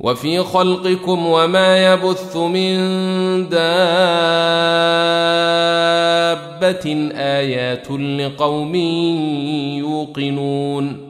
وفي خلقكم وما يبث من دابة آيات لقوم يوقنون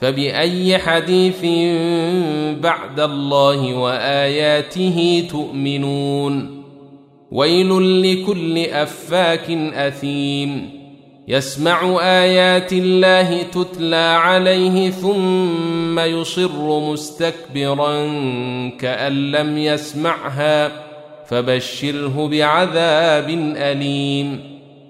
فبأي حديث بعد الله وآياته تؤمنون؟ ويل لكل أفاك أثيم. يسمع آيات الله تتلى عليه ثم يصر مستكبرا كأن لم يسمعها فبشره بعذاب أليم.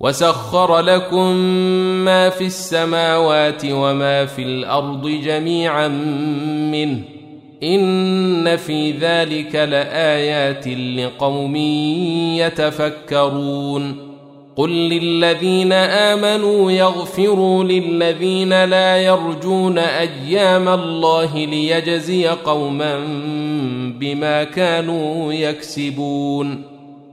وسخر لكم ما في السماوات وما في الأرض جميعا منه. إن في ذلك لآيات لقوم يتفكرون. قل للذين آمنوا يغفروا للذين لا يرجون أيام الله ليجزي قوما بما كانوا يكسبون.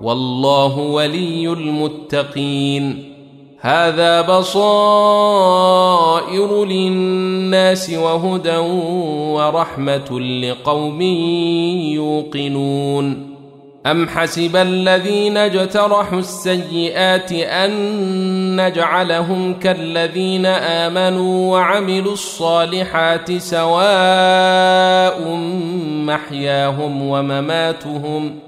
والله ولي المتقين. هذا بصائر للناس وهدى ورحمة لقوم يوقنون. أم حسب الذين اجترحوا السيئات أن نجعلهم كالذين آمنوا وعملوا الصالحات سواء محياهم ومماتهم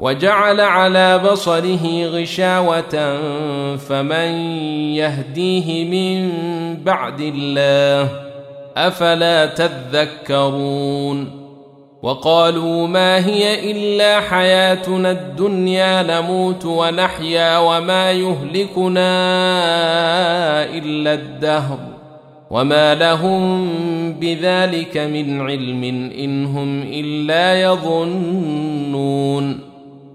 وجعل على بصره غشاوة فمن يهديه من بعد الله أفلا تذكرون وقالوا ما هي إلا حياتنا الدنيا نموت ونحيا وما يهلكنا إلا الدهر وما لهم بذلك من علم إن هم إلا يظنون